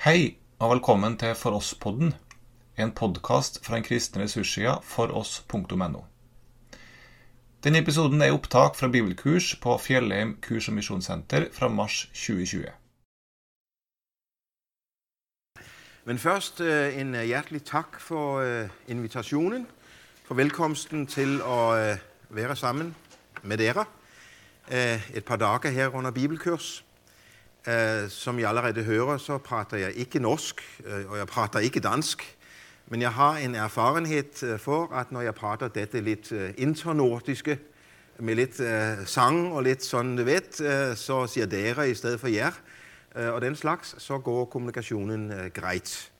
Hei og velkommen til For oss-podden, en podkast fra den kristne ressurssida foross.no. Denne episoden er opptak fra bibelkurs på Fjellheim kurs- og misjonssenter fra mars 2020. Men først øh, en øh, hjertelig tak for øh, invitasjonen, for velkomsten til å øh, være sammen med dere et par dager her under bibelkurs. Eh, som I allerede hører, så prater jeg ikke norsk, eh, og jeg prater ikke dansk. Men jeg har en erfarenhet eh, for at når jeg prater dette lidt eh, internordiske, med lidt eh, sang og lidt sådan, du vet, så siger dere i stedet for jer, og den slags, så går kommunikationen grejt. greit.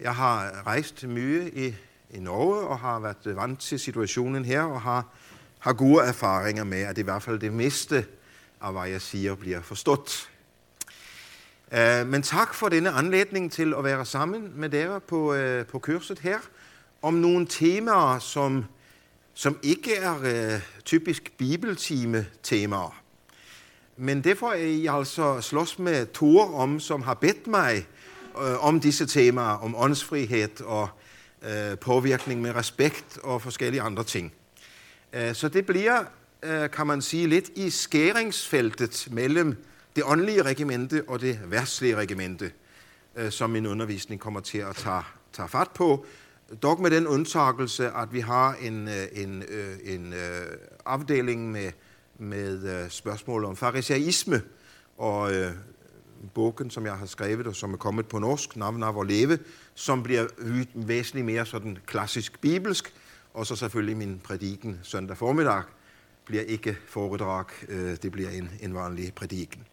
Jeg har rejst mye i, i Norge og har været vant til situationen her og har, har gode erfaringer med at i hvert fall det meste av hvad jeg siger, blir forstået. Eh, Men tak for denne anledning til at være sammen med dere på, uh, på kurset her om nogle temaer som, som ikke er uh, typisk bibeltimetemaer. Men det får jeg altså slåss med Thor om, som har bedt mig uh, om disse temaer, om åndsfrihed og eh, påvirkning med respekt og forskellige andre ting. Eh, Så det blir, uh, kan man sige, lidt i skæringsfeltet mellom det åndelige regimente og det værtslige regimente, øh, som min undervisning kommer til at ta, ta fat på. Dog med den undtagelse at vi har en, øh, en, øh, en øh, afdeling med, med spørgsmål om fariseisme. Og øh, bogen, som jeg har skrevet, og som er kommet på norsk, Navn av leve', som bliver væsentligt mere sådan klassisk bibelsk. Og så selvfølgelig min prædiken søndag formiddag blir ikke foredrag, øh, det blir en, en vanlig prediken.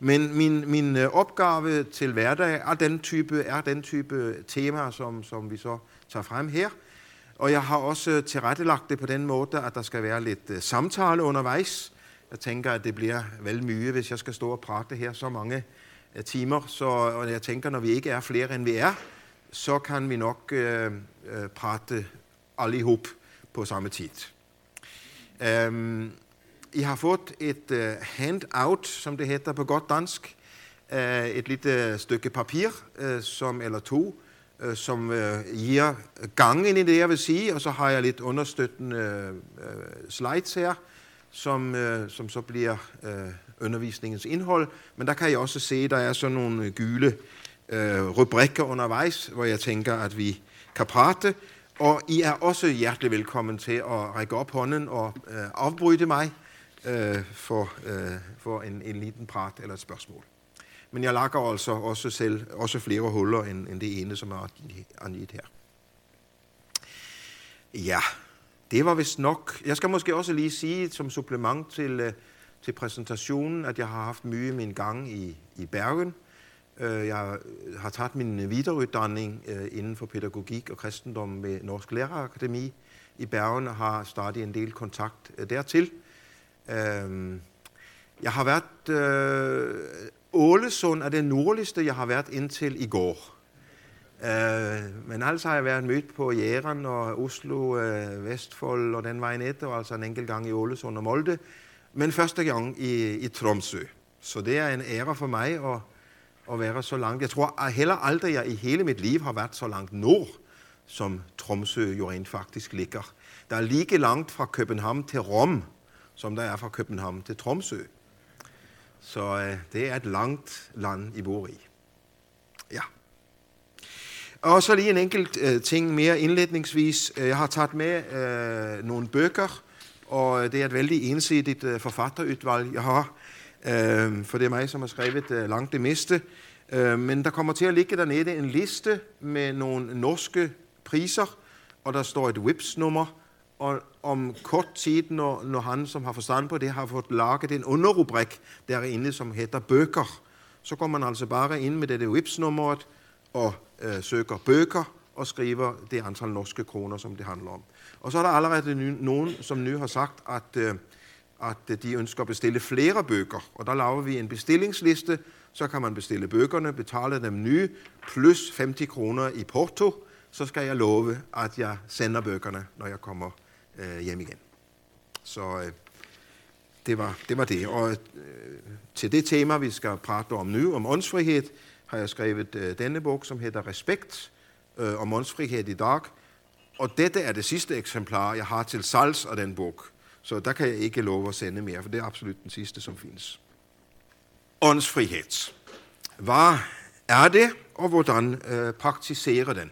Men min, min øh, opgave oppgave til hverdag er den type, er den type temaer som, som vi så tar frem her. Og jeg har også tilrettelagt det på den måde, at det skal være litt øh, samtale undervejs. Jeg tenker at det blir vel mye hvis jeg skal stå og prate her så mange timer. Så, og jeg tenker når vi ikke er flere enn vi er, så kan vi nok øh, prate alle hop på samme tid. Um, I har fått et uh, handout, som det heter på godt dansk. Uh, et lille stykke papir, uh, som, eller to, uh, som uh, gir gangen i det jeg vil sige. Og så har jeg lidt understøttende uh, slides her, som, uh, som så blir uh, undervisningens indhold. Men der kan I også se der er sådan nogle gule uh, rubrikker undervejs, hvor jeg tænker, at vi kan prate. Og I er også hjertelig velkommen til at række op hånden og øh, afbryde mig øh, for, øh, for en, en, liten prat eller et spørgsmål. Men jeg lakker altså også selv også flere huller end, end det ene som er angivet her. Ja, det var vist nok. Jeg skal måske også lige sige som supplement til, øh, til præsentationen, at jeg har haft mye min gang i, i Bergen. Øh, jeg øh, har taget min øh, videreuddanning inden for pædagogik og kristendom ved Norsk Lærerakademi i Bergen og har startet en del kontakt dertil. Jeg har været... Ålesund er det nordligste jeg har været indtil i går. Men altså har jeg været mødt på Jæren og Oslo, Vestfold og den vej ned, og altså en enkelt gang i Ålesund og Molde. Men første gang i, i Tromsø. Så det er en ære for mig, og at være så langt. Jeg tror heller aldri jeg i hele mitt liv har været så langt nord som Tromsø jo rent faktisk ligger. Det er lige langt fra København til Rom som der er fra København til Tromsø. Så øh, det er et langt land I bor i. Ja. Og så lige en enkelt øh, ting mer indledningsvis. Øh, jeg har taget med øh, nogle bøger, og øh, det er et vældig ensidigt øh, forfatterudvalg, jeg har øh, For det er mig, som har skrevet øh, langt det meste. Øhm, men der kommer til at ligge der nede en liste med nogle norske priser, og der står et WIPS-nummer, Og om kort tid, når, når, han som har forstand på det, har fået laget en underrubrik derinde, som heter bøker, så går man altså bare ind med dette WIPS-nummeret og øh, søger bøker og skriver det antal norske kroner som det handler om. Og så er der allerede nogen, som nu har sagt at øh, at øh, de ønsker at bestille flere bøger. Og der laver vi en bestillingsliste. Så kan man bestille bøgerne, betale dem nye, plus 50 kroner i porto. Så skal jeg love at jeg sender bøgerne, når jeg kommer øh, hjem igen. Så øh, det, var, det, var, det Og øh, til det tema vi skal prate om nu, om åndsfrihed, har jeg skrevet øh, denne bog, som hedder Respekt øh, om åndsfrihed i dag. Og dette er det sidste eksemplar, jeg har til salgs af den bog. Så der kan jeg ikke love at sende mere, for det er absolut den sidste, som findes. Åndsfrihed. Hvad er det, og hvordan øh, praktiserer den?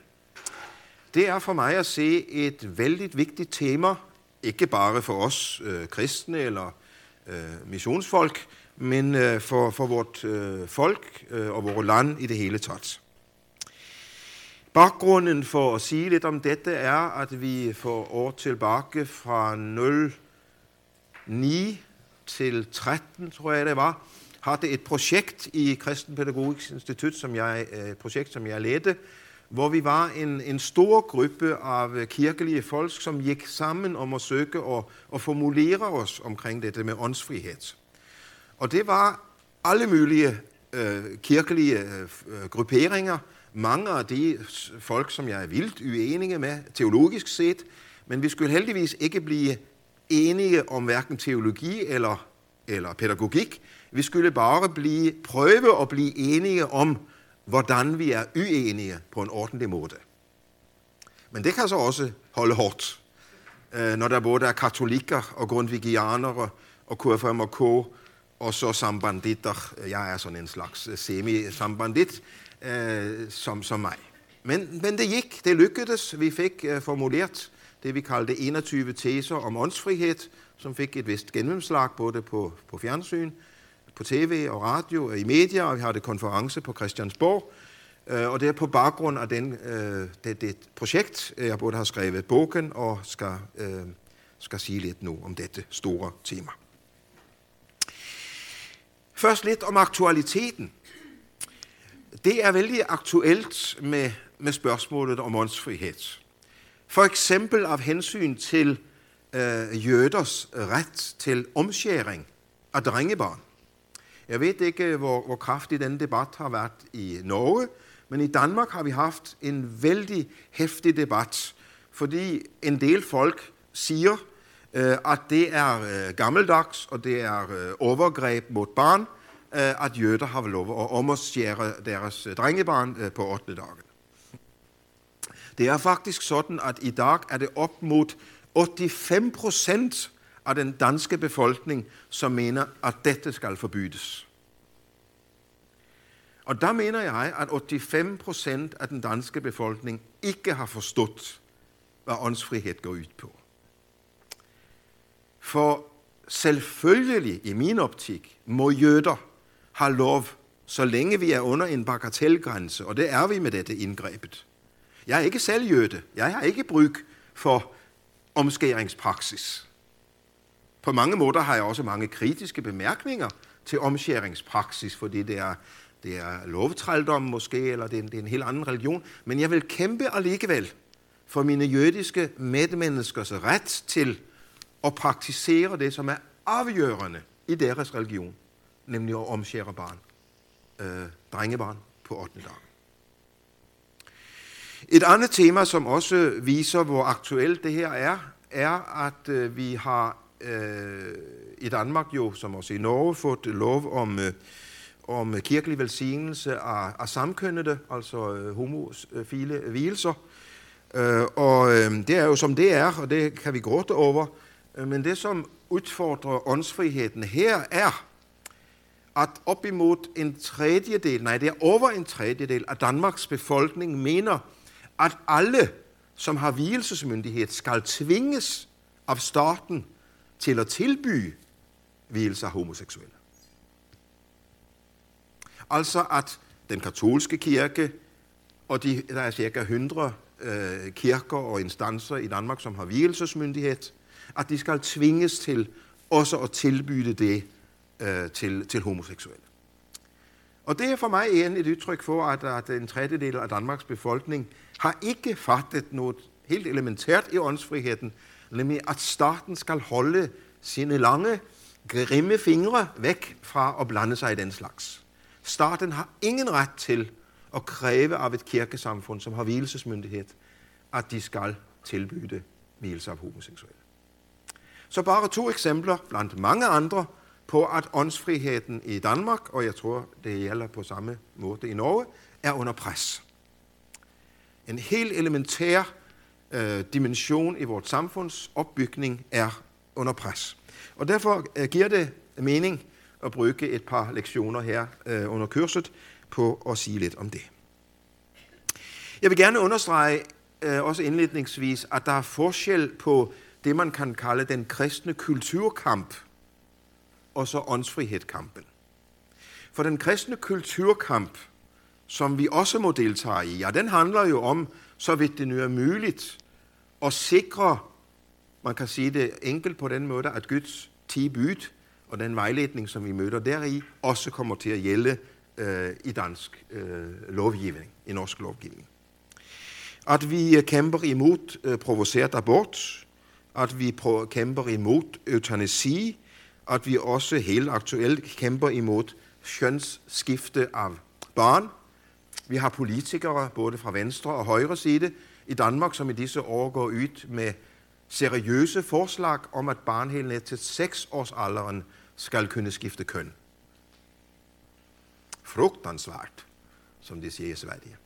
Det er for mig at se et vældig vigtigt tema, ikke bare for os øh, kristne eller øh, missionsfolk, men øh, for, for vort øh, folk øh, og vores land i det hele taget. Baggrunden for at sige lidt om dette er, at vi for år tilbage fra 9 til 13, tror jeg det var, havde et projekt i Kristen Pædagogisk Institut, som jeg, et projekt, som jeg ledte, hvor vi var en, en stor gruppe af kirkelige folk, som gik sammen om at søge og, og formulere os omkring dette med åndsfrihed. Og det var alle mulige øh, kirkelige øh, grupperinger, mange af de folk, som jeg er vildt uenige med, teologisk set, men vi skulle heldigvis ikke blive enige om hverken teologi eller, eller pædagogik. Vi skulle bare blive, prøve at blive enige om, hvordan vi er uenige på en ordentlig måde. Men det kan så også holde hårdt, øh, når der både er katolikker og grundvigianere og KFMK og så sambanditter. Jeg er sådan en slags øh, semi-sambandit, øh, som, som mig. Men, men det gik, det lykkedes. Vi fik uh, formuleret det, vi kaldte 21 teser om åndsfrihed, som fik et vist gennemslag både på, på fjernsyn, på tv og radio og i medier, og vi har det konference på Christiansborg. Øh, og det er på baggrund af den, øh, det, det projekt, jeg både har skrevet bogen og skal, øh, skal sige lidt nu om dette store tema. Først lidt om aktualiteten. Det er vældig aktuelt med, med spørgsmålet om åndsfrihed. For eksempel af hensyn til øh, jøders ret til omskæring af drengebarn. Jeg ved ikke, hvor, hvor kraftig den debat har været i Norge, men i Danmark har vi haft en vældig hæftig debat, fordi en del folk siger, øh, at det er øh, gammeldags, og det er øh, overgreb mod barn, Øh, at jøder har lov at omskære deres øh, drengebarn øh, på 8. dagen. Det er faktisk sådan, at i dag er det op mod 85 procent af den danske befolkning, som mener, at dette skal forbydes. Og der mener jeg, at 85 procent af den danske befolkning ikke har forstået, hvad åndsfrihed går ud på. For selvfølgelig, i min optik, må jøder have lov, så længe vi er under en bagatellgrænse, og det er vi med dette indgrebet. Jeg er ikke selvjøde. Jeg har ikke bryg for omskæringspraksis. På mange måder har jeg også mange kritiske bemærkninger til omskæringspraksis, fordi det er, det er lovtrældom måske, eller det er, en, det er en helt anden religion. Men jeg vil kæmpe alligevel for mine jødiske medmenneskers ret til at praktisere det, som er afgørende i deres religion nemlig at omskære barn, øh, drengebarn på 8. dag. Et andet tema, som også viser, hvor aktuelt det her er, er, at øh, vi har øh, i Danmark jo, som også i Norge, fået lov om, øh, om kirkelig velsignelse af, af samkønnede, altså øh, homofile vielser. Øh, og øh, det er jo som det er, og det kan vi gråte over. Øh, men det, som udfordrer åndsfriheden her, er, at op imod en tredjedel, nej, det er over en tredjedel af Danmarks befolkning mener, at alle, som har hvilesesmyndighed, skal tvinges af staten til at tilbyde hvilelse af homoseksuelle. Altså at den katolske kirke og de, der er cirka 100 øh, kirker og instanser i Danmark, som har hvilesesmyndighed, at de skal tvinges til også at tilbyde det øh, til, til homoseksuelle. Og det er for mig igen et udtryk for, at, at en tredjedel af Danmarks befolkning har ikke fattet noget helt elementært i åndsfriheden, nemlig at staten skal holde sine lange, grimme fingre væk fra at blande sig i den slags. Staten har ingen ret til at kræve af et kirkesamfund, som har hvilesesmyndighed, at de skal tilbyde hvilelse af homoseksuelle. Så bare to eksempler blandt mange andre på, at åndsfriheden i Danmark, og jeg tror, det gælder på samme måde i Norge, er under pres. En helt elementær øh, dimension i vores samfunds opbygning er under pres. Og derfor øh, giver det mening at bruge et par lektioner her øh, under kurset på at sige lidt om det. Jeg vil gerne understrege øh, også indledningsvis, at der er forskel på det, man kan kalde den kristne kulturkamp, og så åndsfrihedskampen. For den kristne kulturkamp, som vi også må deltage i, ja, den handler jo om, så vidt det nu er muligt, at sikre, man kan sige det enkelt på den måde, at Guds ti bud og den vejledning, som vi møder deri, også kommer til at gælde øh, i dansk øh, lovgivning, i norsk lovgivning. At vi øh, kæmper imod øh, provoceret abort, at vi kæmper imod eutanasi, at vi også helt aktuelt kæmper imod skønsskifte af barn. Vi har politikere, både fra venstre og højre side i Danmark, som i disse år går ud med seriøse forslag om, at barn helt ned til 6 års alderen skal kunne skifte køn. Frugtansvært, som det siger i Sverige.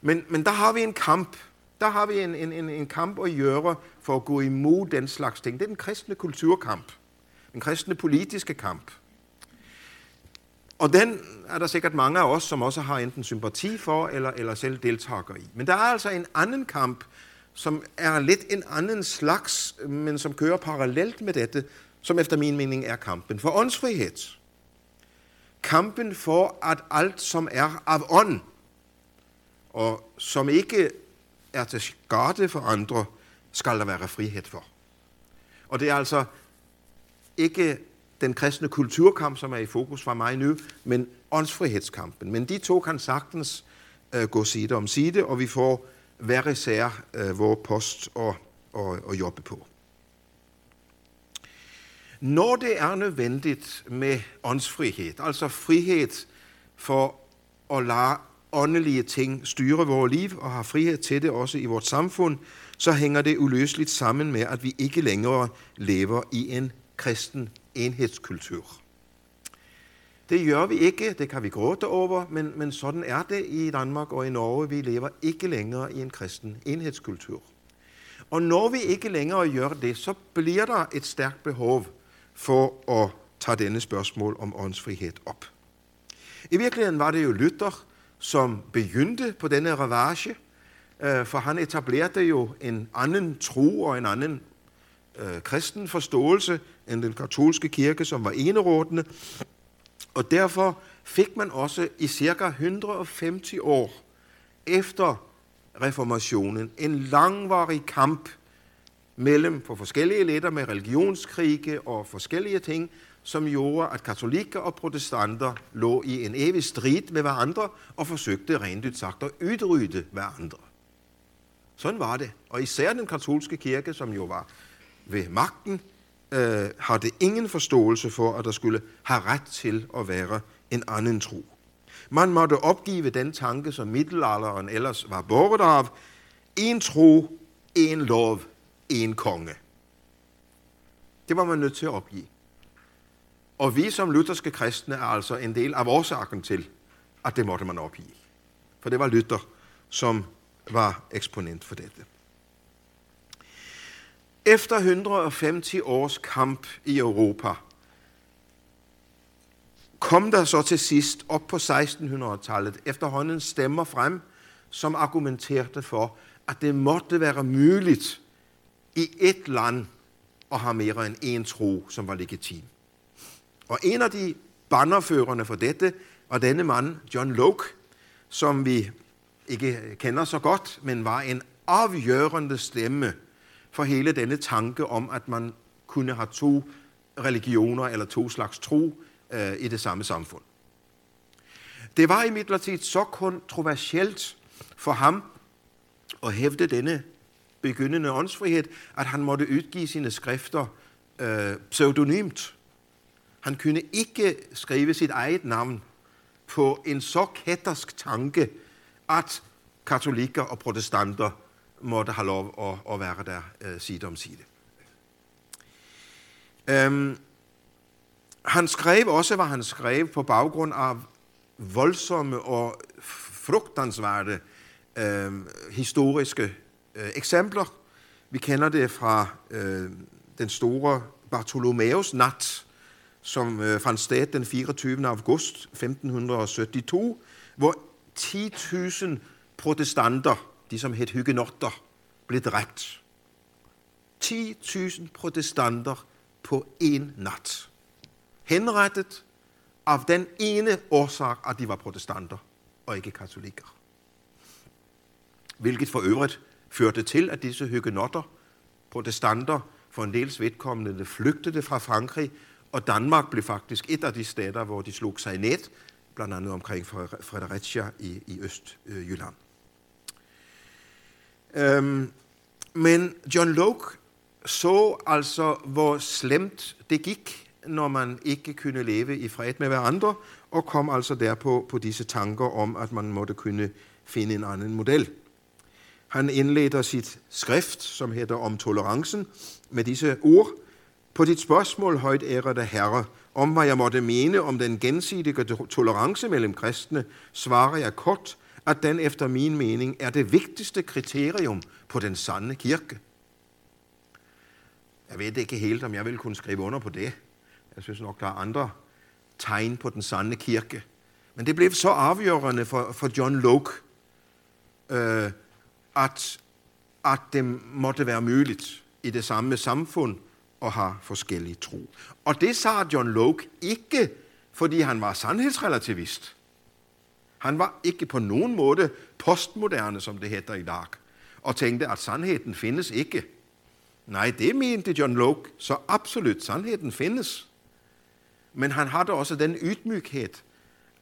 Men, men der har vi en kamp. Der har vi en, en, en, en kamp at gøre for at gå imod den slags ting. Det er den kristne kulturkamp. Den kristne politiske kamp. Og den er der sikkert mange af os, som også har enten sympati for, eller, eller selv deltager i. Men der er altså en anden kamp, som er lidt en anden slags, men som kører parallelt med dette, som efter min mening er kampen for åndsfrihed. Kampen for, at alt, som er af ånd, og som ikke er til skade for andre, skal der være frihed for. Og det er altså ikke den kristne kulturkamp, som er i fokus for mig nu, men åndsfrihedskampen. Men de to kan sagtens øh, gå side om side, og vi får hver især øh, vores post og, og, og jobbe på. Når det er nødvendigt med åndsfrihed, altså frihed for at lade åndelige ting styre vores liv og har frihed til det også i vores samfund, så hænger det uløseligt sammen med, at vi ikke længere lever i en kristen enhedskultur. Det gør vi ikke, det kan vi gråte over, men, men sådan er det i Danmark og i Norge. Vi lever ikke længere i en kristen enhedskultur. Og når vi ikke længere gør det, så bliver der et stærkt behov for at tage denne spørgsmål om åndsfrihed op. I virkeligheden var det jo Luther, som begyndte på denne ravage, øh, for han etablerede jo en anden tro og en anden øh, kristen forståelse end den katolske kirke, som var enerådende. Og derfor fik man også i cirka 150 år efter reformationen en langvarig kamp mellem på forskellige letter med religionskrige og forskellige ting, som gjorde, at katolikker og protestanter lå i en evig strid med hverandre og forsøgte rent ud sagt at udrydde hverandre. Sådan var det. Og især den katolske kirke, som jo var ved magten, øh, det ingen forståelse for, at der skulle have ret til at være en anden tro. Man måtte opgive den tanke, som middelalderen ellers var båret af. En tro, en lov, en konge. Det var man nødt til at opgive. Og vi som lutherske kristne er altså en del af årsagen til, at det måtte man opgive. For det var Luther, som var eksponent for dette. Efter 150 års kamp i Europa, kom der så til sidst op på 1600-tallet efterhånden stemmer frem, som argumenterede for, at det måtte være muligt i et land at have mere end en tro, som var legitim. Og en af de bannerførende for dette var denne mand, John Locke, som vi ikke kender så godt, men var en afgørende stemme for hele denne tanke om, at man kunne have to religioner eller to slags tro øh, i det samme samfund. Det var imidlertid så kontroversielt for ham at hævde denne begyndende åndsfrihed, at han måtte udgive sine skrifter øh, pseudonymt. Han kunne ikke skrive sit eget navn på en så kættersk tanke, at katolikker og protestanter måtte have lov at, at være der øh, uh, side om side. Um, øhm, han skrev også, hvad han skrev på baggrund af voldsomme og frugtansværte øh, historiske øh, eksempler. Vi kender det fra øh, den store Bartholomeus nat, som øh, fandt sted den 24. august 1572, hvor 10.000 protestanter, de som hed hygenotter, blev dræbt. 10.000 protestanter på en nat. Henrettet af den ene årsag, at de var protestanter og ikke katolikker. Hvilket for øvrigt førte til, at disse hygenotter, protestanter, for en dels vedkommende flygtede fra Frankrig, og Danmark blev faktisk et af de steder, hvor de slog sig ned, blandt andet omkring Fredericia i, i Østjylland. Øhm, men John Locke så altså, hvor slemt det gik, når man ikke kunne leve i fred med hverandre, og kom altså derpå på disse tanker om, at man måtte kunne finde en anden model. Han indleder sit skrift, som hedder Om tolerancen, med disse ord. På dit spørgsmål, højt ærede herre, om hvad jeg måtte mene om den gensidige tolerance mellem kristne, svarer jeg kort, at den efter min mening er det vigtigste kriterium på den sande kirke. Jeg ved ikke helt, om jeg vil kunne skrive under på det. Jeg synes nok, der er andre tegn på den sande kirke. Men det blev så afgørende for, for John Locke, øh, at, at det måtte være muligt i det samme samfund at have forskellige tro. Og det sagde John Locke ikke, fordi han var sandhedsrelativist. Han var ikke på nogen måde postmoderne, som det hedder i dag, og tænkte, at sandheden findes ikke. Nej, det mente John Locke, så absolut, sandheden findes. Men han havde også den ydmyghed,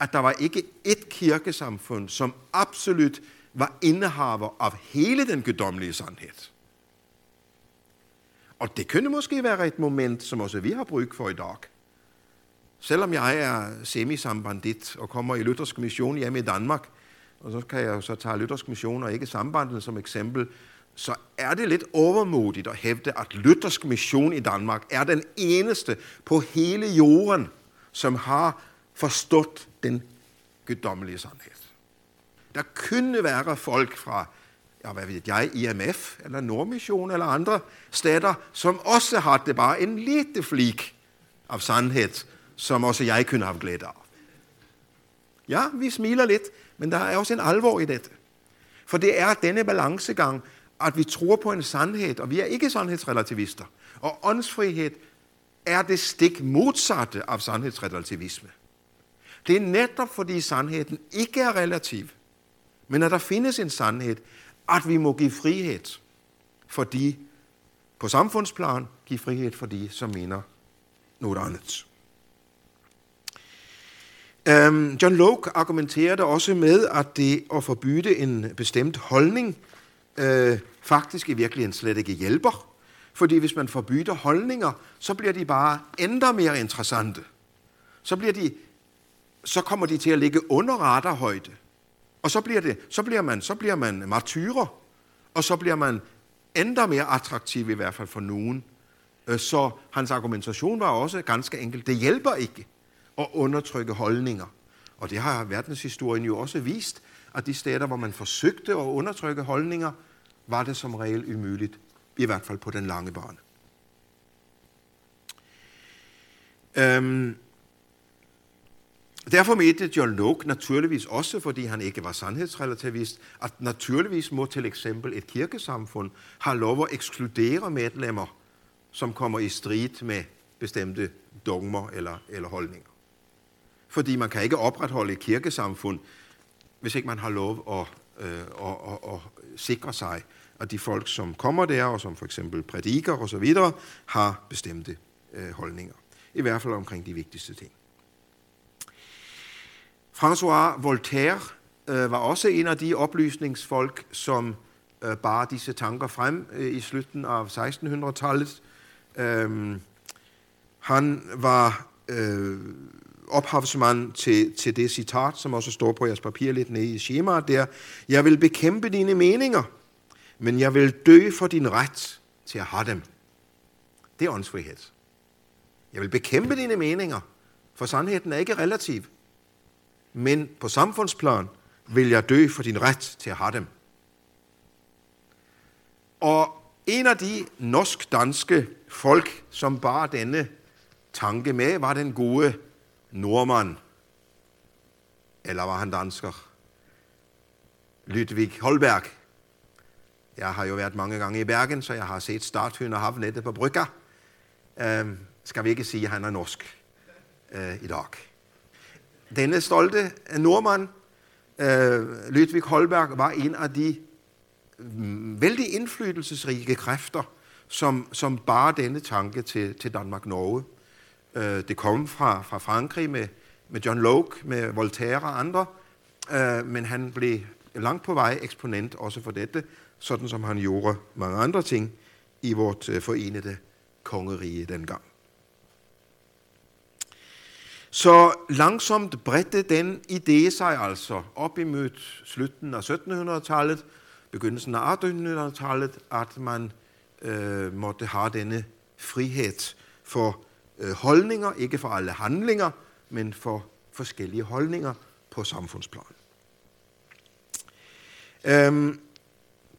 at der var ikke et kirkesamfund, som absolut var indehaver af hele den guddommelige sandhed. Og det kunne måske være et moment, som også vi har brug for i dag. Selvom jeg er semisambandit og kommer i Luthersk Mission hjemme i Danmark, og så kan jeg jo så tage Luthersk Mission og ikke sambandet som eksempel, så er det lidt overmodigt at hævde, at Luthersk Mission i Danmark er den eneste på hele jorden, som har forstået den guddommelige sandhed. Der kunne være folk fra, ja, hvad ved jeg, IMF eller Nordmission eller andre steder, som også har det bare en lille flik af sandhed, som også jeg kunne have glæde af. Ja, vi smiler lidt, men der er også en alvor i dette. For det er denne balancegang, at vi tror på en sandhed, og vi er ikke sandhedsrelativister. Og åndsfrihed er det stik modsatte af sandhedsrelativisme. Det er netop fordi sandheden ikke er relativ, men at der findes en sandhed, at vi må give frihed for de på samfundsplan, give frihed for de, som mener noget andet. Um, John Locke argumenterede også med, at det at forbyde en bestemt holdning uh, faktisk i virkeligheden slet ikke hjælper. Fordi hvis man forbyder holdninger, så bliver de bare endda mere interessante. Så, bliver de, så kommer de til at ligge under radarhøjde. Og så bliver, det, så bliver, man, så bliver man martyrer, og så bliver man endda mere attraktiv, i hvert fald for nogen. Øh, så hans argumentation var også ganske enkelt, det hjælper ikke og undertrykke holdninger. Og det har verdenshistorien jo også vist, at de steder, hvor man forsøgte at undertrykke holdninger, var det som regel umuligt, i hvert fald på den lange bane. Øhm, Derfor mente John Locke naturligvis også, fordi han ikke var sandhedsrelativist, at naturligvis må til eksempel et kirkesamfund have lov at ekskludere medlemmer, som kommer i strid med bestemte dogmer eller, eller holdninger. Fordi man kan ikke opretholde et kirkesamfund, hvis ikke man har lov at, øh, at, at, at sikre sig, at de folk, som kommer der, og som for eksempel prædiker osv., har bestemte øh, holdninger. I hvert fald omkring de vigtigste ting. François Voltaire øh, var også en af de oplysningsfolk, som øh, bar disse tanker frem øh, i slutningen af 1600-tallet. Øh, han var øh, ophavsmand til, til det citat, som også står på jeres papir lidt nede i schemaet der. Jeg vil bekæmpe dine meninger, men jeg vil dø for din ret til at have dem. Det er åndsfrihed. Jeg vil bekæmpe dine meninger, For sandheden er ikke relativ. Men på samfundsplan vil jeg dø for din ret til at have dem. Og en af de norsk-danske folk, som bar denne tanke med, var den gode nordmand. Eller var han dansker? Ludvig Holberg. Jeg har jo været mange gange i Bergen, så jeg har set Statuen og havnettet på Brygga. Uh, skal vi ikke sige, at han er norsk uh, i dag. Denne stolte øh, nordmand, uh, Ludvig Holberg, var en af de mm, vældig indflydelsesrige kræfter, som, som bar denne tanke til, til Danmark-Norge øh, det kom fra, fra Frankrig med, med John Locke, med Voltaire og andre, øh, men han blev langt på vej eksponent også for dette, sådan som han gjorde mange andre ting i vort øh, forenede kongerige dengang. Så langsomt bredte den idé sig altså op imod slutten af 1700-tallet, begyndelsen af 1800-tallet, at man øh, måtte have denne frihed for Øh, holdninger, ikke for alle handlinger, men for forskellige holdninger på samfundsplan. Øhm,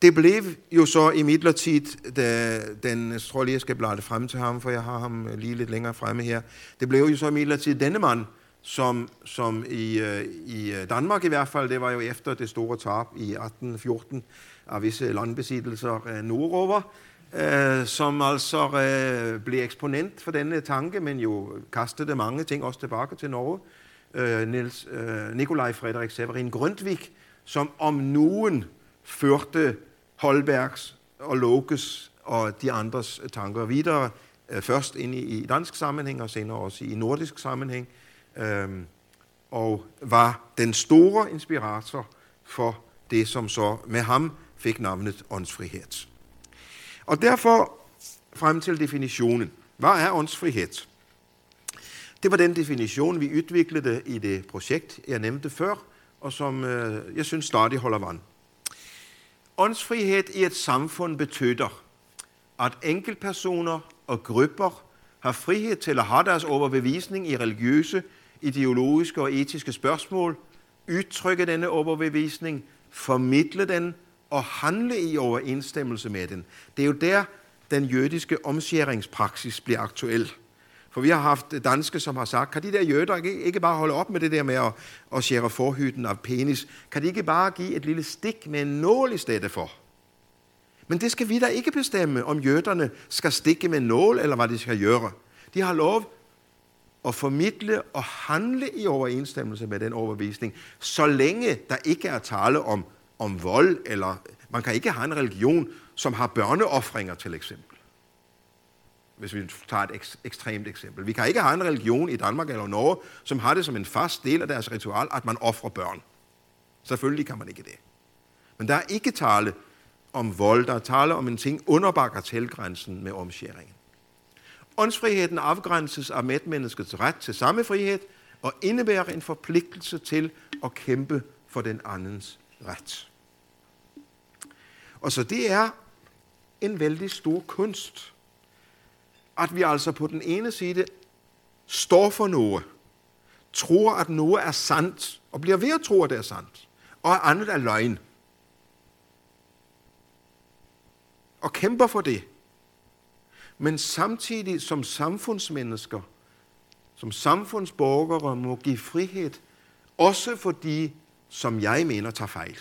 det blev jo så i midlertid, da den, jeg tror lige, jeg skal blade frem til ham, for jeg har ham lige lidt længere fremme her. Det blev jo så i midlertid denne mand, som, som i, øh, i Danmark i hvert fald, det var jo efter det store tab i 1814 af visse landbesiddelser øh, nordover, øh, som altså øh, blev eksponent for denne tanke, men jo kastede mange ting også tilbage til Norge. Øh, Niels, øh, Nikolaj Frederik Severin Grundtvig, som om nogen førte Holbergs og Lokes og de andres tanker videre, øh, først ind i, dansk sammenhæng og senere også i nordisk sammenhæng, øh, og var den store inspirator for det, som så med ham fik navnet åndsfrihed. Og derfor frem til definitionen. Hvad er åndsfrihed? Det var den definition, vi udviklede i det projekt, jeg nævnte før, og som øh, jeg synes stadig holder vand. Åndsfrihed i et samfund betyder, at enkeltpersoner og grupper har frihed til at have deres overbevisning i religiøse, ideologiske og etiske spørgsmål, udtrykke denne overbevisning, formidle den og handle i overensstemmelse med den. Det er jo der, den jødiske omskæringspraksis bliver aktuel. For vi har haft danske, som har sagt, kan de der jøder ikke, ikke bare holde op med det der med at, at skære forhytten af penis? Kan de ikke bare give et lille stik med en nål i stedet for? Men det skal vi da ikke bestemme, om jøderne skal stikke med nål, eller hvad de skal gøre. De har lov at formidle og handle i overensstemmelse med den overbevisning, så længe der ikke er tale om, om vold, eller man kan ikke have en religion, som har børneoffringer til eksempel hvis vi tager et ek- ekstremt eksempel. Vi kan ikke have en religion i Danmark eller Norge, som har det som en fast del af deres ritual, at man offrer børn. Selvfølgelig kan man ikke det. Men der er ikke tale om vold, der er tale om en ting under bagatellgrænsen med omskæringen. Åndsfriheden afgrænses af medmenneskets ret til samme frihed og indebærer en forpligtelse til at kæmpe for den andens ret. Og så det er en vældig stor kunst at vi altså på den ene side står for noget, tror, at noget er sandt, og bliver ved at tro, at det er sandt, og at andet er løgn. Og kæmper for det. Men samtidig som samfundsmennesker, som samfundsborgere må give frihed, også for de, som jeg mener tager fejl.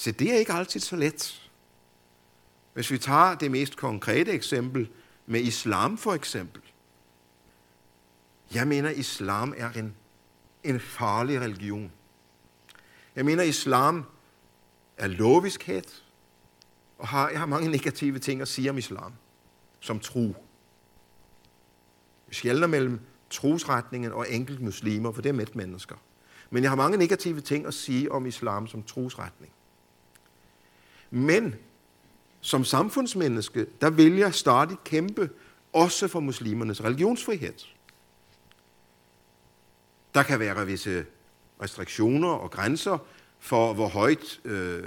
Så det er ikke altid så let. Hvis vi tager det mest konkrete eksempel med islam for eksempel. Jeg mener, islam er en, en farlig religion. Jeg mener, islam er loviskhed, og har, jeg har mange negative ting at sige om islam, som tro. Vi skælder mellem trosretningen og enkelt muslimer, for det er med mennesker. Men jeg har mange negative ting at sige om islam som trosretning. Men som samfundsmenneske, der vil jeg stadig kæmpe også for muslimernes religionsfrihed. Der kan være visse restriktioner og grænser for, hvor højt, øh,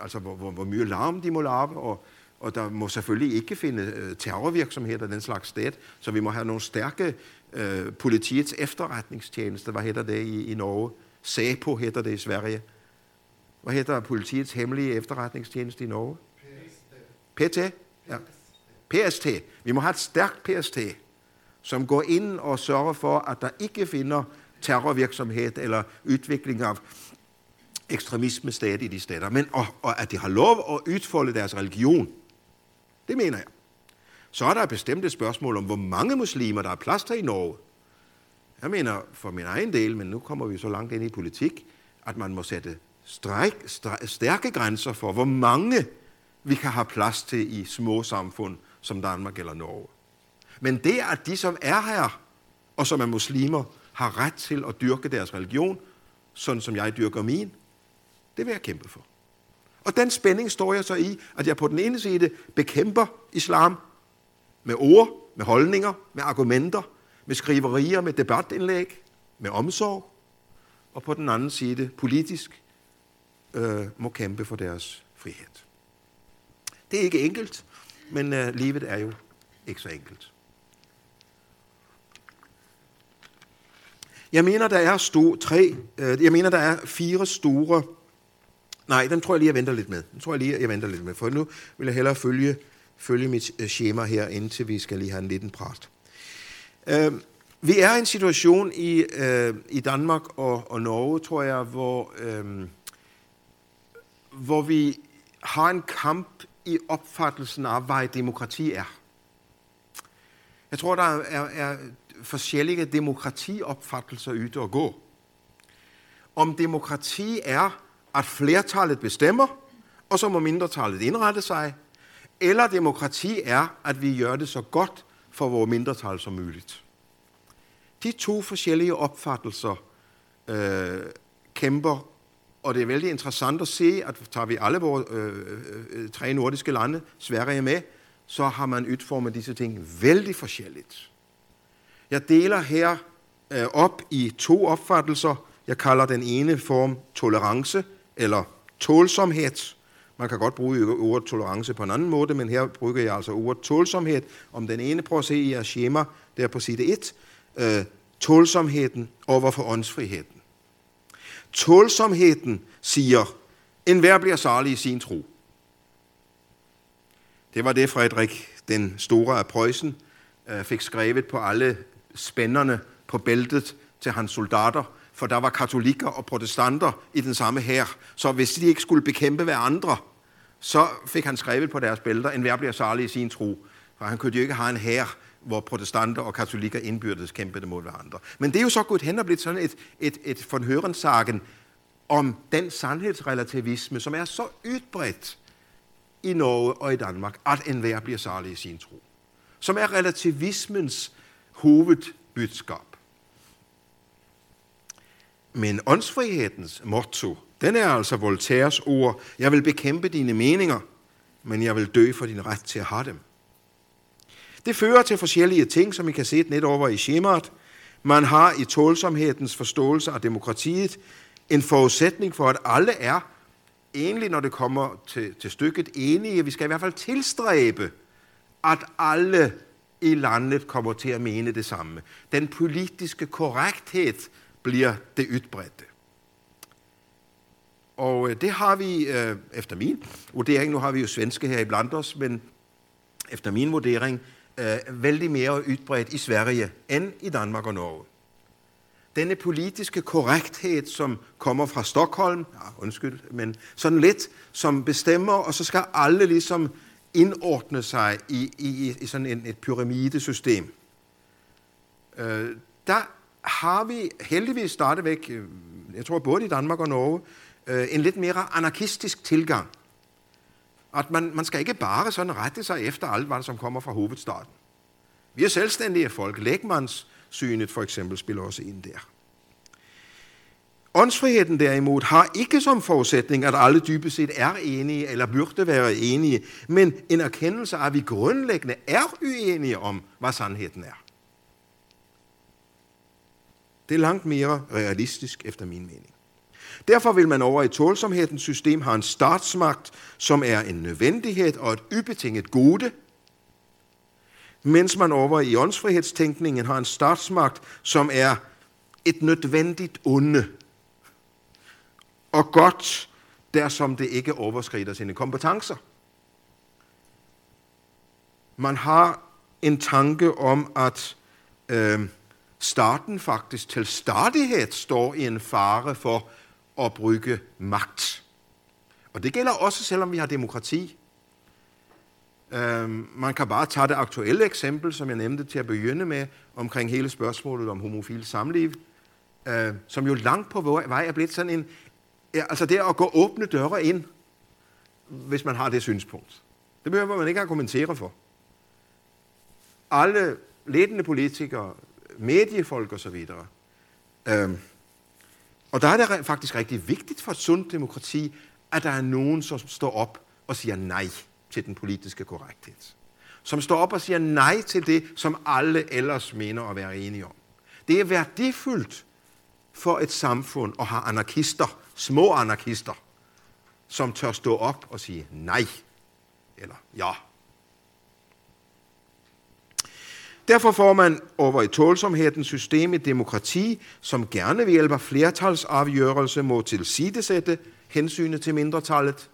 altså hvor, hvor, hvor mye larm de må lave, og, og der må selvfølgelig ikke finde øh, terrorvirksomhed den slags sted, så vi må have nogle stærke øh, politiets efterretningstjeneste, hvad hedder det i, i Norge? SAPO hedder det i Sverige. Hvad hedder politiets hemmelige efterretningstjeneste i Norge? PST. PT? Ja. PST. Vi må have et stærkt PST, som går ind og sørger for, at der ikke finder terrorvirksomhed eller udvikling af ekstremisme sted i de steder, men og, og at de har lov at udfolde deres religion. Det mener jeg. Så er der et bestemt spørgsmål om, hvor mange muslimer, der er plads til i Norge. Jeg mener for min egen del, men nu kommer vi så langt ind i politik, at man må sætte stræk, stræk, stærke grænser for, hvor mange vi kan have plads til i små samfund som Danmark eller Norge. Men det, at de, som er her, og som er muslimer, har ret til at dyrke deres religion, sådan som jeg dyrker min, det vil jeg kæmpe for. Og den spænding står jeg så i, at jeg på den ene side bekæmper islam med ord, med holdninger, med argumenter, med skriverier, med debatindlæg, med omsorg, og på den anden side politisk øh, må kæmpe for deres frihed. Det er ikke enkelt, men øh, livet er jo ikke så enkelt. Jeg mener, der er sto, tre, øh, jeg mener, der er fire store Nej, den tror jeg lige, jeg venter lidt med. Den tror jeg lige, jeg venter lidt med, for nu vil jeg hellere følge, følge mit øh, schema her, indtil vi skal lige have en liten prat. Øh, vi er i en situation i, øh, i Danmark og, og Norge, tror jeg, hvor, øh, hvor vi har en kamp i opfattelsen af, hvad demokrati er. Jeg tror, der er, er forskellige demokratiopfattelser ude og gå. Om demokrati er at flertallet bestemmer, og så må mindretallet indrette sig, eller demokrati er, at vi gør det så godt for vores mindretal som muligt. De to forskellige opfattelser øh, kæmper, og det er vældig interessant at se, at tager vi alle vores øh, øh, øh, tre nordiske lande, Sverige med, så har man udformet disse ting vældig forskelligt. Jeg deler her øh, op i to opfattelser. Jeg kalder den ene form tolerance, eller tålsomhed. Man kan godt bruge ordet tolerance på en anden måde, men her bruger jeg altså ordet tålsomhed. Om den ene, prøv at se i jeres schema, der på side 1, øh, tålsomheden over for åndsfriheden. Tålsomheden siger, en hver bliver salig i sin tro. Det var det, Frederik den store af Preussen øh, fik skrevet på alle spænderne på bæltet til hans soldater, for der var katolikker og protestanter i den samme her. Så hvis de ikke skulle bekæmpe hverandre, så fik han skrevet på deres bælter, en hver bliver særlig i sin tro. For han kunne jo ikke have en her, hvor protestanter og katolikker indbyrdes kæmpede mod hverandre. Men det er jo så gået hen og blevet sådan et, et, et von Hørensagen om den sandhedsrelativisme, som er så udbredt i Norge og i Danmark, at enhver bliver særlig i sin tro. Som er relativismens hovedbudskab. Men åndsfrihedens motto, den er altså Voltaires ord, jeg vil bekæmpe dine meninger, men jeg vil dø for din ret til at have dem. Det fører til forskellige ting, som I kan se net over i schemaet. Man har i tålsomhedens forståelse af demokratiet en forudsætning for, at alle er egentlig, når det kommer til, til stykket, enige. Vi skal i hvert fald tilstræbe, at alle i landet kommer til at mene det samme. Den politiske korrekthed bliver det udbredte. Og øh, det har vi, øh, efter min vurdering, nu har vi jo svenske her i blandt os, men efter min vurdering, øh, vældig mere udbredt i Sverige end i Danmark og Norge. Denne politiske korrekthed, som kommer fra Stockholm, ja, undskyld, men sådan lidt, som bestemmer, og så skal alle ligesom indordne sig i, i, i sådan en, et pyramidesystem. Øh, der har vi heldigvis stadigvæk, øh, jeg tror både i Danmark og Norge, øh, en lidt mere anarkistisk tilgang. At man, man skal ikke bare sådan rette sig efter alt, hvad som kommer fra hovedstaden. Vi er selvstændige folk. Lægmandssynet for eksempel spiller også ind der. Åndsfriheden derimod har ikke som forudsætning, at alle dybest set er enige eller burde være enige, men en erkendelse af, at vi grundlæggende er uenige om, hvad sandheden er. Det er langt mere realistisk efter min mening. Derfor vil man over i tålsomhedens system have en statsmagt, som er en nødvendighed og et ubetinget gode, mens man over i åndsfrihedstænkningen har en statsmagt, som er et nødvendigt onde og godt, der som det ikke overskrider sine kompetencer. Man har en tanke om, at øh, staten faktisk til stadighed står i en fare for at bruge magt. Og det gælder også, selvom vi har demokrati. Øh, man kan bare tage det aktuelle eksempel, som jeg nævnte til at begynde med, omkring hele spørgsmålet om homofil samliv, øh, som jo langt på vej er blevet sådan en, ja, altså det at gå åbne døre ind, hvis man har det synspunkt. Det behøver man ikke argumentere for. Alle ledende politikere, mediefolk osv. Øhm, og der er det faktisk rigtig vigtigt for et sundt demokrati, at der er nogen, som står op og siger nej til den politiske korrekthed. Som står op og siger nej til det, som alle ellers mener at være enige om. Det er værdifuldt for et samfund at have anarkister, små anarkister, som tør stå op og sige nej, eller ja. Derfor får man over i tålsomhedens system et demokrati, som gerne ved hjælp af flertalsafgørelse må tilsidesætte hensynet til mindretallet,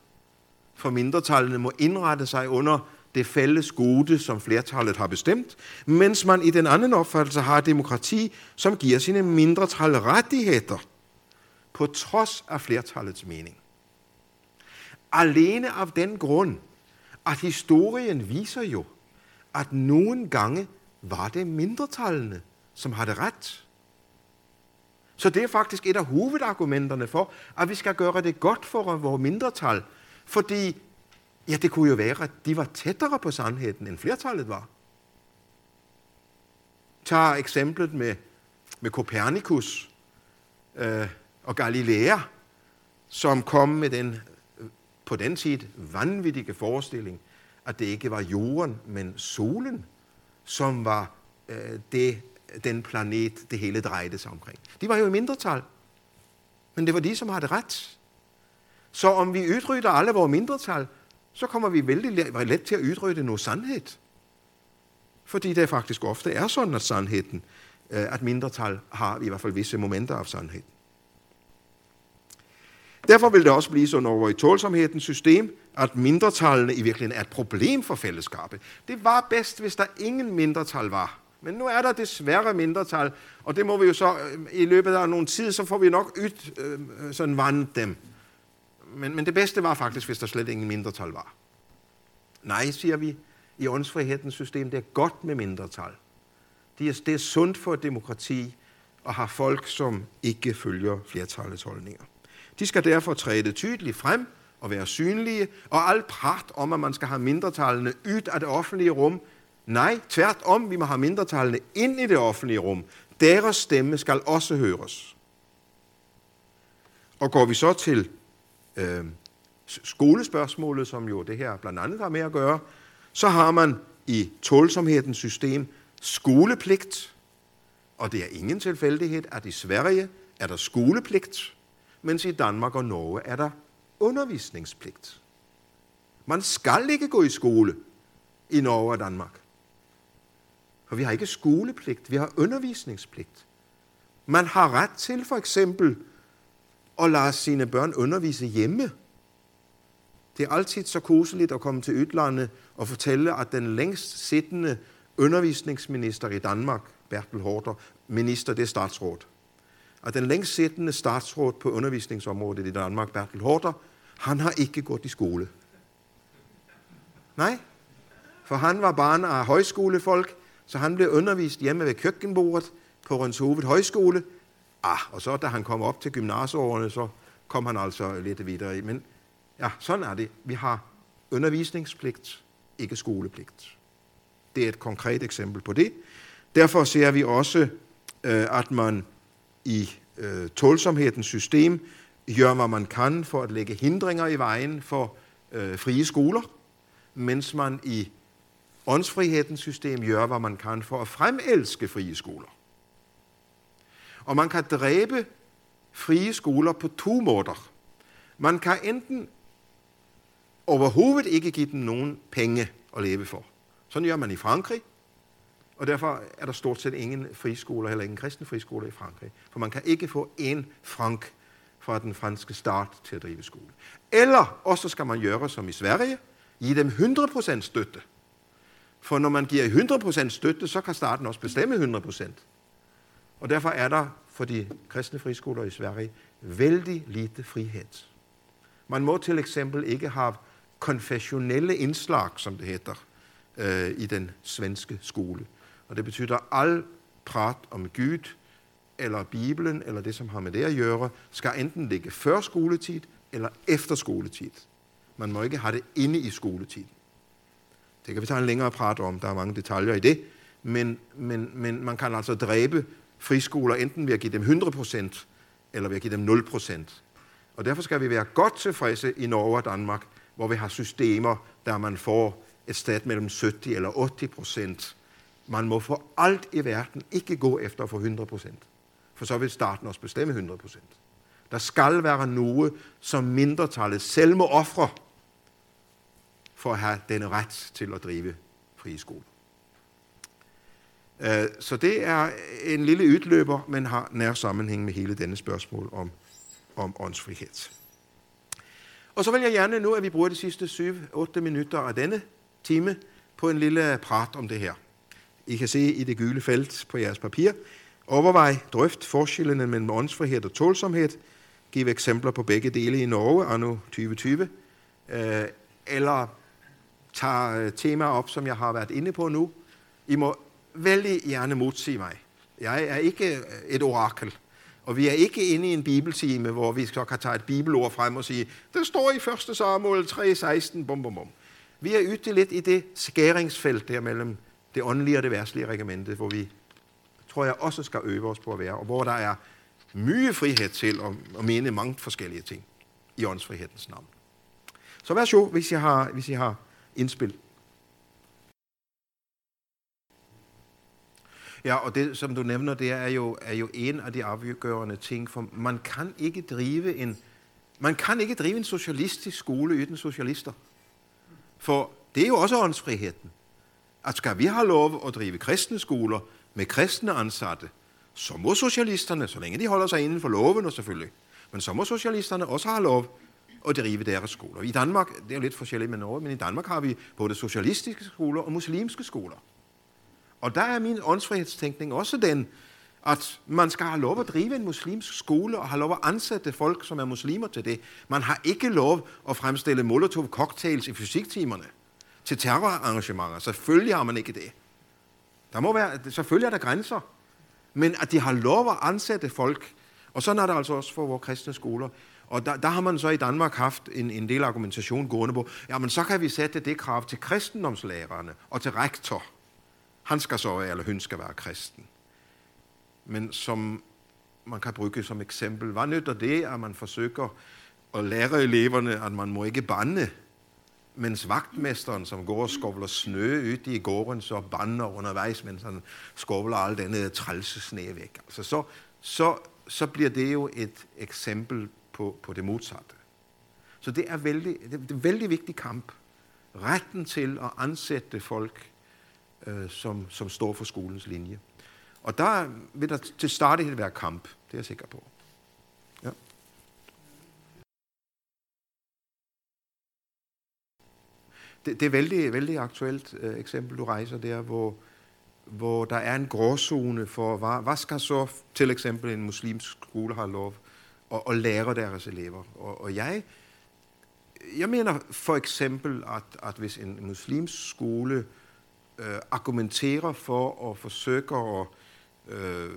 for mindretallene må indrette sig under det fælles gode, som flertallet har bestemt, mens man i den anden opfattelse har demokrati, som giver sine mindretal rettigheder, på trods af flertallets mening. Alene af den grund, at historien viser jo, at nogle gange var det mindretallene, som havde ret. Så det er faktisk et af hovedargumenterne for, at vi skal gøre det godt for vores mindretal, fordi ja, det kunne jo være, at de var tættere på sandheden, end flertallet var. Tag eksemplet med, med Copernicus øh, og Galilea, som kom med den på den tid vanvittige forestilling, at det ikke var jorden, men solen, som var øh, det, den planet, det hele drejede sig omkring. De var jo i mindretal, men det var de, som havde ret. Så om vi udrydder alle vores mindretal, så kommer vi vældig let til at udrydde noget sandhed. Fordi det faktisk ofte er sådan, at sandheden, øh, at mindretal har i hvert fald visse momenter af sandhed. Derfor vil det også blive sådan over i tålsomhedens system, at mindretallene i virkeligheden er et problem for fællesskabet. Det var bedst, hvis der ingen mindretal var. Men nu er der desværre mindretal, og det må vi jo så øh, i løbet af nogle tid, så får vi nok ydt øh, sådan vandt dem. Men, men det bedste var faktisk, hvis der slet ingen mindretal var. Nej, siger vi i åndsfrihedens system, det er godt med mindretal. Det er, det er sundt for et demokrati at have folk, som ikke følger flertallets holdninger. De skal derfor træde tydeligt frem og være synlige, og alt prat om, at man skal have mindretallene ud af det offentlige rum. Nej, tværtom, vi må have mindretallene ind i det offentlige rum. Deres stemme skal også høres. Og går vi så til øh, skolespørgsmålet, som jo det her blandt andet har med at gøre, så har man i tålsomhedens system skolepligt, og det er ingen tilfældighed, at i Sverige er der skolepligt, mens i Danmark og Norge er der undervisningspligt. Man skal ikke gå i skole i Norge og Danmark. For vi har ikke skolepligt, vi har undervisningspligt. Man har ret til for eksempel at lade sine børn undervise hjemme. Det er altid så koseligt at komme til udlandet og fortælle, at den længst siddende undervisningsminister i Danmark, Bertel Hårder, minister, det er statsråd. At den længst siddende statsråd på undervisningsområdet i Danmark, Bertel Hårder, han har ikke gået i skole. Nej, for han var barn af højskolefolk, så han blev undervist hjemme ved køkkenbordet på Rønshoved Højskole. Ah, og så da han kom op til gymnasieårene, så kom han altså lidt videre. Men ja, sådan er det. Vi har undervisningspligt, ikke skolepligt. Det er et konkret eksempel på det. Derfor ser vi også, øh, at man i øh, tålsomhedens system gør, hvad man kan for at lægge hindringer i vejen for øh, frie skoler, mens man i åndsfrihedens system gør, hvad man kan for at fremelske frie skoler. Og man kan dræbe frie skoler på to måder. Man kan enten overhovedet ikke give dem nogen penge at leve for. Sådan gør man i Frankrig, og derfor er der stort set ingen friskoler, heller ingen kristne friskoler i Frankrig. For man kan ikke få en frank fra den franske start til at drive skole. Eller også skal man gøre som i Sverige, give dem 100% støtte. For når man giver 100% støtte, så kan staten også bestemme 100%. Og derfor er der for de kristne friskoler i Sverige vældig lite frihed. Man må til eksempel ikke have konfessionelle indslag, som det hedder, øh, i den svenske skole. Og det betyder, at al prat om Gud, eller Bibelen, eller det, som har med det at gøre, skal enten ligge før skoletid, eller efter skoletid. Man må ikke have det inde i skoletiden. Det kan vi tage en længere prat om, der er mange detaljer i det, men, men, men man kan altså dræbe friskoler enten ved at give dem 100%, eller ved at give dem 0%. Og derfor skal vi være godt tilfredse i Norge og Danmark, hvor vi har systemer, der man får et sted mellem 70 eller 80 procent. Man må for alt i verden ikke gå efter at få 100 procent. For så vil staten også bestemme 100 procent. Der skal være noget, som mindretallet selv må ofre for at have denne ret til at drive frie skoler. Øh, så det er en lille udløber, men har nær sammenhæng med hele denne spørgsmål om, om åndsfrihed. Og så vil jeg gerne nu, at vi bruger de sidste 7-8 minutter af denne time på en lille prat om det her. I kan se i det gule felt på jeres papir. Overvej, drøft forskellene mellem åndsfrihed og tålsomhed. Giv eksempler på begge dele i Norge anno 2020. Øh, eller tag øh, temaer op, som jeg har været inde på nu. I må vældig gerne modsige mig. Jeg er ikke øh, et orakel. Og vi er ikke inde i en bibeltime, hvor vi så kan tage et bibelord frem og sige, det står i 1. Samuel 3:16, bum, bum, bum. Vi er ute lidt i det skæringsfelt der mellem det åndelige og det værtslige regimente, hvor vi, tror jeg, også skal øve os på at være, og hvor der er mye frihed til at, at mene mange forskellige ting i åndsfrihedens navn. Så vær så, hvis I har, hvis I har indspil. Ja, og det, som du nævner, det er jo, er jo en af de afgørende ting, for man kan ikke drive en, man kan ikke drive en socialistisk skole uden socialister. For det er jo også åndsfriheden. At skal vi have lov at drive kristne skoler med kristne ansatte, så må socialisterne, så længe de holder sig inden for loven og selvfølgelig, men så må socialisterne også have lov at drive deres skoler. I Danmark, det er jo lidt forskelligt med Norge, men i Danmark har vi både socialistiske skoler og muslimske skoler. Og der er min åndsfrihedstænkning også den, at man skal have lov at drive en muslimsk skole og have lov at ansætte folk, som er muslimer til det. Man har ikke lov at fremstille molotov-cocktails i fysiktimerne til terrorarrangementer. Selvfølgelig har man ikke det. Der må være, selvfølgelig er der grænser. Men at de har lov at ansætte folk, og sådan er det altså også for vores kristne skoler. Og der, der har man så i Danmark haft en, en del argumentation gående på, jamen så kan vi sætte det krav til kristendomslærerne og til rektor. Han skal så være, eller hun skal være kristen. Men som man kan bruge som eksempel, hvad nytter det, at man forsøger at lære eleverne, at man må ikke bande, mens vagtmesteren, som går og skovler snø ud i gården, så bander undervejs, mens han skovler al denne trælse sne væk. Altså så, så, så bliver det jo et eksempel på, på det modsatte. Så det er, vældig, det er en vældig vigtig kamp. Retten til at ansætte folk, øh, som, som står for skolens linje. Og der vil der til stadighed være kamp, det er jeg sikker på. Det, det er vældig, vældig aktuelt øh, eksempel, du rejser der, hvor, hvor der er en gråzone for, hvad, hvad skal så til eksempel en muslimsk skole have lov at, at lære deres elever. Og, og jeg, jeg mener for eksempel, at, at hvis en muslimsk skole øh, argumenterer for at forsøge at øh,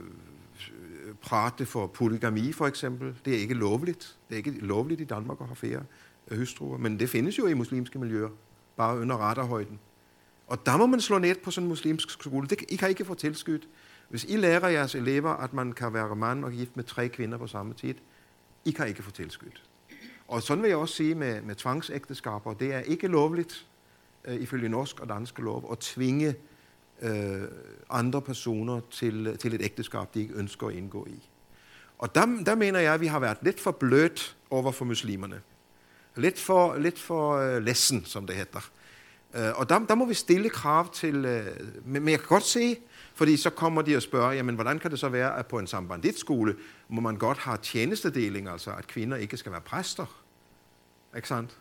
prate for polygami for eksempel. Det er ikke lovligt. Det er ikke lovligt i Danmark at have flere øh, hustruer, men det findes jo i muslimske miljøer, bare under radarhøjden. Og der må man slå ned på sådan en muslimsk skole. Det, I kan ikke få tilskydt. Hvis I lærer jeres elever, at man kan være mand og gift med tre kvinder på samme tid, I kan ikke få tilskydt. Og sådan vil jeg også sige med, med tvangsægteskaber. Det er ikke lovligt, øh, ifølge norsk og dansk lov, at tvinge øh, andre personer til, til et ægteskab, de ikke ønsker at indgå i. Og der, der mener jeg, at vi har været lidt for blødt over for muslimerne. Lidt for, lidt for uh, lessen, som det hedder. Uh, og der, der må vi stille krav til... Uh, men, men jeg kan godt se, fordi så kommer de og spørger, jamen hvordan kan det så være, at på en sambanditskole må man godt have tjenestedeling, altså at kvinder ikke skal være præster? Ikke sandt?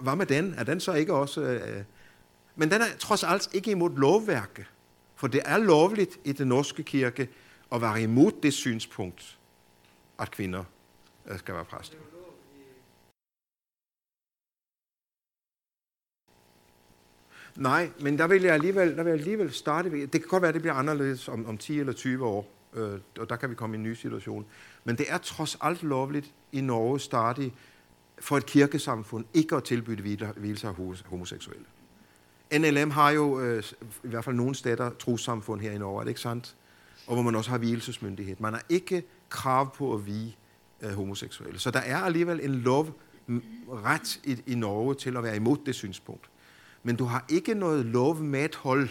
Hvad med den? Er den så ikke også... Uh, men den er trods alt ikke imod lovværket. For det er lovligt i den norske kirke at være imod det synspunkt, at kvinder skal være præster. Nej, men der vil jeg alligevel, der vil jeg alligevel starte. Det kan godt være, at det bliver anderledes om, om 10 eller 20 år, øh, og der kan vi komme i en ny situation. Men det er trods alt lovligt i Norge stadig for et kirkesamfund ikke at tilbyde hvilelser af homoseksuelle. NLM har jo øh, i hvert fald nogle steder trossamfund her i Norge, er det ikke sandt? Og hvor man også har hvilelsesmyndighed. Man har ikke krav på at vige øh, homoseksuelle. Så der er alligevel en lov ret i, i Norge til at være imod det synspunkt men du har ikke noget lov med et hold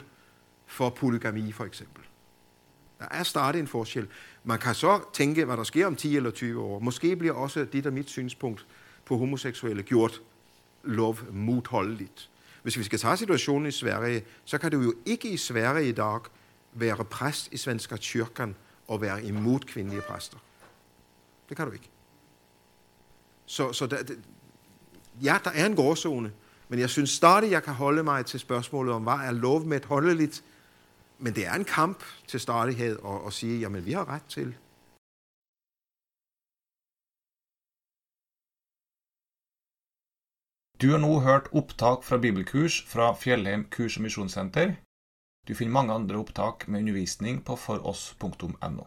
for polygami, for eksempel. Der er stadig en forskel. Man kan så tænke, hvad der sker om 10 eller 20 år. Måske bliver også dit og mit synspunkt på homoseksuelle gjort lov modholdeligt. Hvis vi skal tage situationen i Sverige, så kan du jo ikke i Sverige i dag være præst i Svenska kyrkan og være imod kvindelige præster. Det kan du ikke. Så, så der, ja, der er en gråzone, men jeg synes stadig, jeg kan holde mig til spørgsmålet om, hvad er lov med et holdeligt? Men det er en kamp til stadighed at, at sige, jamen vi har ret til. Du har nu hørt opptak fra bibelkurs fra Fjellheim kurs- og misjonssenter. Du finner mange andre opptak med undervisning på foross.no.